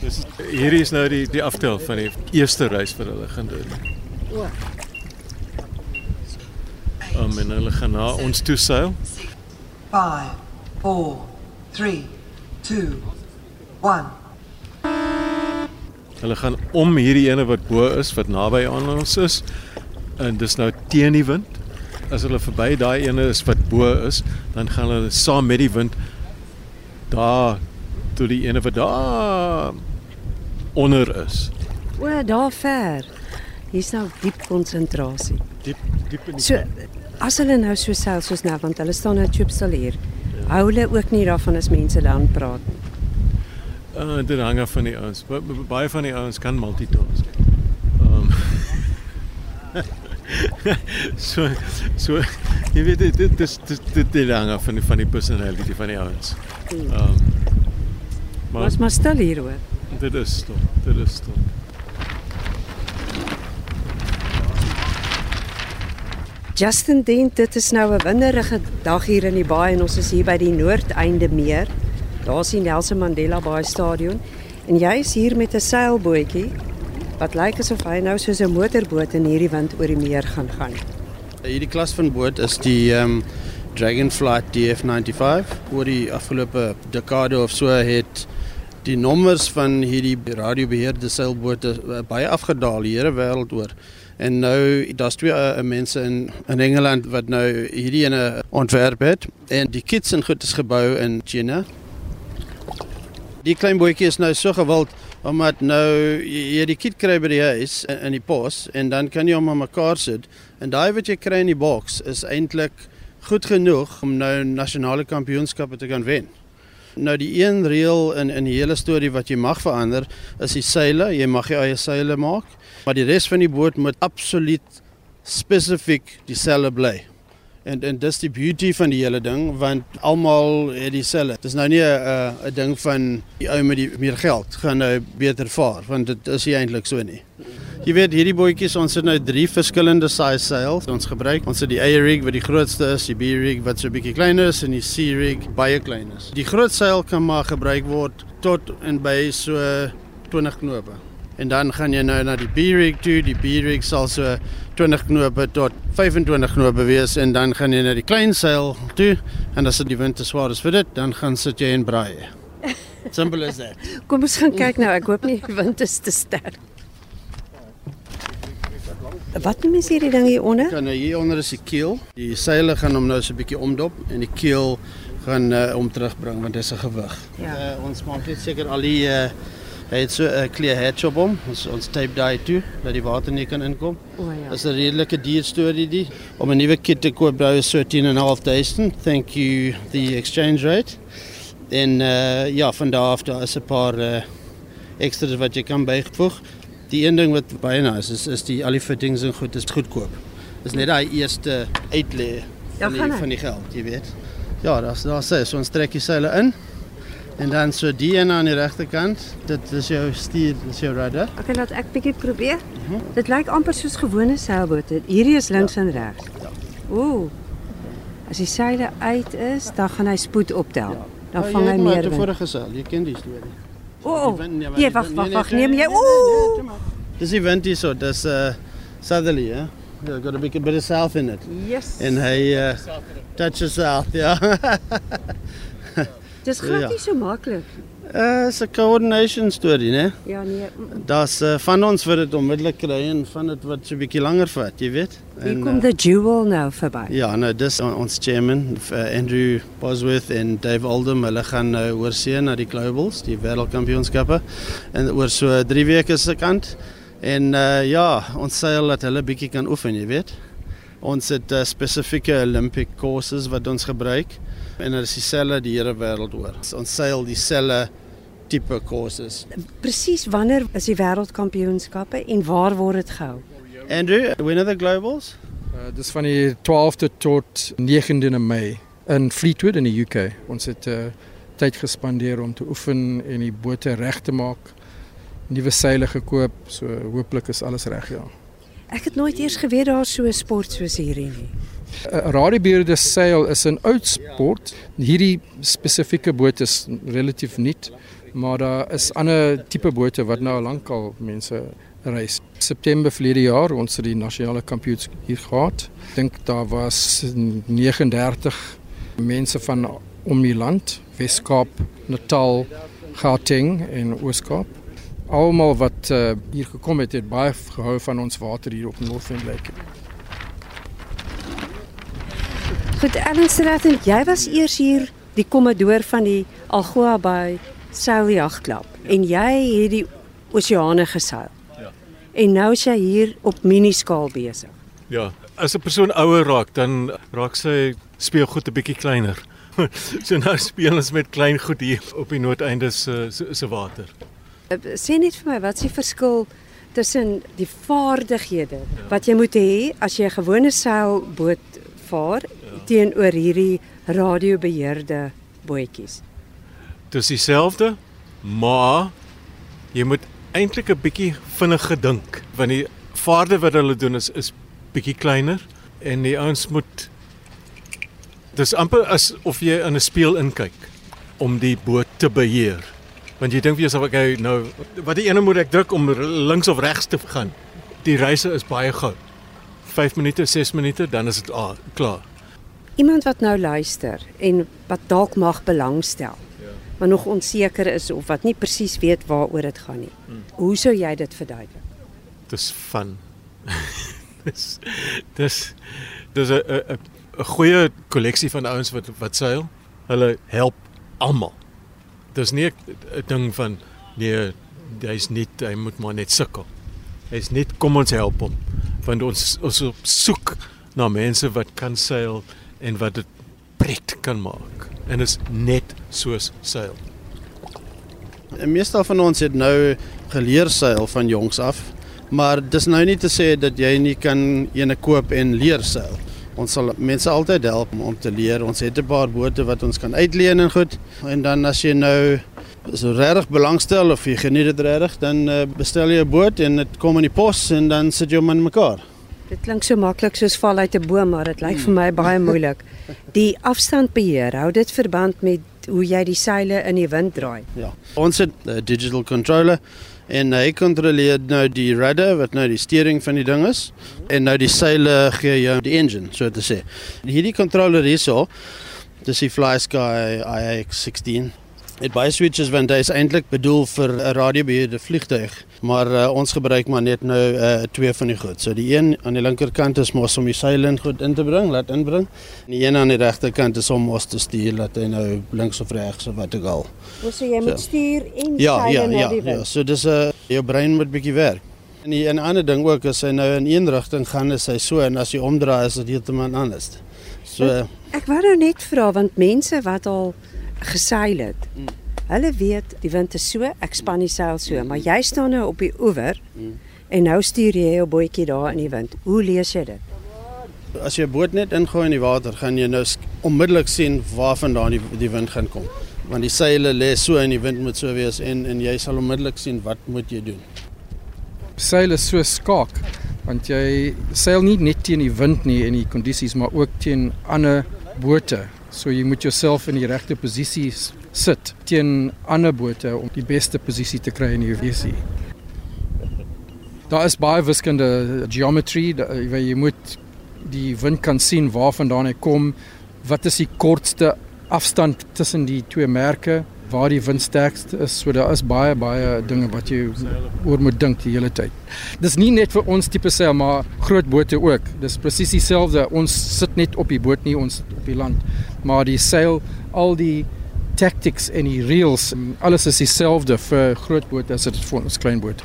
Dis hierdie is nou die die aftel van die eerste reis wat hulle gaan doen. O, Um, en hulle gaan na ons toe seil. Five, four, three, two, one. Hulle gaan om hierdie ene wat bo is wat naby aan ons is. En dis nou teen die wind. As hulle verby daai ene is wat bo is, dan gaan hulle saam met die wind daar toe die ene wat daar onder is. o, daar ver. Hier's nou diep konsentrasie. Diep diep in die So as hulle nou so seil soos nou want hulle staan nou chopstal hier. Hou hulle ook nie daarvan as mense dan praat nie. Uh, dit hang af van die ouens. Ba- ba- Baie van die ouens kan multitask. Um, so so jy weet dit dit dit, dit, dit hang af van die van die personality van die ouens. Um, maar Was maar stil hier hoor. dit is stil. Dit is stil. Justin dink dit is nou 'n winderige dag hier in die baai en ons is hier by die noordeinde meer. Daar sien Nelson Mandela Baai Stadion en jy is hier met 'n seilbootjie wat lyk asof hy nou soos 'n motorboot in hierdie wind oor die meer gaan gaan. Hierdie klas van boot is die um Dragonflight DF95. Oor die afgelope dekade of so het die nommers van hierdie radiobeheerde seilbote uh, baie afgedaal die hele wêreld oor. En nou daar's twee uh, mense in in Engeland wat nou hierdie ene ontwerp het en die kits en goed is gebou in China. Die klein bootjie is nou so gewild omdat nou jy, jy die kit kry by die huis in, in die pos en dan kan jy hom aan mekaar sit en daai wat jy kry in die boks is eintlik goed genoeg om nou nasionale kampioenskappe te kan wen. Nou die een reël in in die hele storie wat jy mag verander is die seile. Jy mag jou eie seile maak, maar die res van die boot moet absoluut spesifiek dieselfde bly. En en dis die beauty van die hele ding want almal het dieselfde. Dis nou nie 'n 'n ding van die ou met die meer geld gaan nou beter vaar want dit is nie eintlik so nie. Jy weet hierdie bootjies ons het nou drie verskillende size sails ons gebruik. Ons het die A rig wat die grootste is, die B rig wat so 'n bietjie kleiner is en die C rig baie klein is. Die groot seil kan maar gebruik word tot en by so 20 knope. En dan gaan jy nou na die B-rig toe. Die B-rig sal so 20 knope tot 25 knope wees en dan gaan jy na die klein seil toe en as dit die wind te swaar is vir dit, dan gaan sit jy en braai. Simple as that. Kom ons gaan kyk nou. Ek hoop nie die wind is te sterk. Wat noem jy hierdie ding hier onder? Kan nou hier onder is die keel. Die seile gaan hom nou so 'n bietjie omdop en die keel gaan uh, hom terugbring want dit is 'n gewig. Ja. Uh, ons maak net seker al die uh, hy het so 'n clear hatch op hom. Ons ons tape daai toe dat die water nie kan inkom. O ja. Dis 'n redelike duur storie die. Om 'n nuwe kit te koop bly is 13.500. Thank you the exchange rate. En uh, ja, van daar af daar is 'n paar uh, extras wat jy kan byvoeg. Die een ding wat baie nice is is die al die fittings en goed is goedkoop. Dis net daai eerste outlay Ja, van die, hy? van die geld, jy weet. Ja, daar's daar sê so ons trek die seile in. En dan so die een aan die regterkant, dit is jou stuur, dis jou rudder. Okay, laat ek bietjie probeer. Dit lyk amper soos gewone seilbote. Hierdie is links en regs. Ja. Ooh. As die seile uit is, dan gaan hy spoed optel. Dan Ja, vang jy hy het maar meer te wind. vorige gesaal, jy ken die storie. O, Die wind- nee, maar nee, die wag, wind- wag, nee, wag. nee, Neem nee, jy? nee, nee, nee, Ooh. toe maar. Dis die wind hierso, dis uh southerly, ja. You got a bit, bit of south in it. Yes. En hy uh touches south, ja. Dis glad ja. nie so maklik. Uh it's a coordination storie, né? Ja nee. Daar's uh, van ons wat dit onmiddellik kry en van dit wat so 'n bietjie langer vat, jy weet. Hier En, kom uh, the jewel nou verby. Ja, nou dis on- ons chairman uh, Andrew Bosworth en Dave Oldham, hulle gaan nou oor see na die Globals, die wêreldkampioenskappe en oor so 3 weke se kant. En uh, ja, ons seil dat hulle bietjie kan oefen, jy weet. Ons het uh, spesifieke Olympic courses wat ons gebruik en dit is dieselfde die hele wêreld oor. Ons seil dieselfde tipe courses. Presies wanneer is die wêreldkampioenskappe en waar word dit gehou? Andrew, when are the Globals? Uh, dis van die 12de tot 19de Mei in Fleetwood in die UK. Ons het uh, tyd gespandeer om te oefen en die bote reg te maak. Nuwe seile gekoop, so hooplik is alles reg ja. Ek het nooit eers geweet daar so 'n sport soos hierdie nie. 'n Radiobeheerde seil is 'n oud sport. Hierdie spesifieke boot is relatief nuut, maar daar is ander tipe bote wat nou lankal mense reis. September verlede jaar ons het die nasionale kampioenskap hier gehad. Ek dink daar was 39 mense van om die land, Weskaap, Natal, Gauteng en Ooskaap. Almal wat uh, hier gekom het, het baie gehou van ons water hier op Northern Lake. Goed, Ellen Stratton, jy was eers hier die kommandoor van die Algoa Bay Seiljagklub en jy het die oseane geseil. Ja. En nou is jy hier op miniskaal besig. Ja, as 'n persoon ouer raak, dan raak sy speelgoed 'n bietjie kleiner. so nou speel ons met klein goed hier op die noordeinde se se water. Uh, Sê net vir my, wat is die verskil tussen die vaardighede wat jy moet hê as jy 'n gewone seilboot vaar teenoor hierdie radiobeheerde bootjies? Dis dieselfde, maar jy moet eintlik 'n bietjie vinniger dink want die vaarde wat hulle doen is is bietjie kleiner en die ouens moet dis amper asof jy in 'n spieël inkyk om die boot te beheer. Want jy dink vir jouself okay nou wat die ene moet ek druk om links of regs te gaan. Die reise is baie gou. 5 minute, 6 minute, dan is dit ah, klaar. Iemand wat nou luister en wat dalk mag belangstel. Ja. Maar nog onseker is of wat nie presies weet waaroor dit gaan nie. Hmm. Hoe sou jy dit verduidelik? Dis fun. dis dis dis 'n 'n 'n goeie kolleksie van ouens wat wat seil. Hulle help almal. Dis nie 'n ding van nee, hy's nie hy moet maar net sukkel. Hy's net kom ons help hom want ons ons soek na mense wat kan seil en wat dit pret kan maak. En is net soos seil. En meestal van ons het nou geleer seil van jongs af, maar dis nou nie te sê dat jy nie kan ene koop en leer seil. Ons sal mense altyd help om te leer. Ons het 'n paar bote wat ons kan uitleen en goed. En dan as jy nou so regtig belangstel of jy geniet dit regtig, dan uh, bestel jy 'n boot en dit kom in die pos en dan sit jy hom in mekaar. Dit klink so maklik soos val uit 'n boom, maar dit lyk vir my baie moeilik. Die afstandbeheer, hou dit verband met hoe jy die seile in die wind draai. Ja. Ons het 'n digital controller en hy kontroleer nou die rudder wat nou die sturing van die ding is en nou die seile gee jou die engine, so te sê. Hierdie controller hierso, dis die FlySky IX16. Dit baie switches want hy is eintlik bedoel vir 'n radiobeheerde vliegtuig, maar uh, ons gebruik maar net nou uh, twee van die goed. So die een aan die linkerkant is mos om die seile in goed in te bring, laat inbring. En die een aan die regterkant is om mos te stuur laat hy nou links of regs of wat ook al. Ons sê jy moet So. stuur en Ja, seile ja, na ja, die ja. wind. So dis 'n uh, jou brein moet bietjie werk. En die 'n ander ding ook as hy nou in een rigting gaan is hy so en as jy omdraai is dit heeltemal anders. So uh, Ek wou nou net vra want mense wat al geseil het, Mm. hulle weet die wind is so, ek span die seil so, maar jy staan nou op die oewer Mm. en nou stuur jy jou bootjie daar in die wind. Hoe lees jy dit? as jy 'n boot net ingooi in die water, gaan jy nou onmiddellik sien waarvandaan die die wind gaan kom. Want die seile lê so en die wind moet so wees en en jy sal onmiddellik sien wat moet jy doen. Seil is so skaak want jy seil nie net teen die wind nie en die kondisies maar ook teen ander bote. So jy moet jouself in die regte posisie sit teen ander bote om die beste posisie te kry in die visie. Daar is baie wiskunde geometry waar jy moet die wind kan sien waarvandaan hy kom. Wat is die kortste afstand tussen die twee merke waar die wind sterkst is. So daar is baie baie dinge wat jy oor moet dink die hele tyd. Dis nie net vir ons tipe seil maar groot bote ook. Dis presies dieselfde. Ons sit net op die boot nie, ons sit op die land. Maar die seil, al die tactics en die reels, alles is dieselfde vir groot bote as dit vir ons klein bote.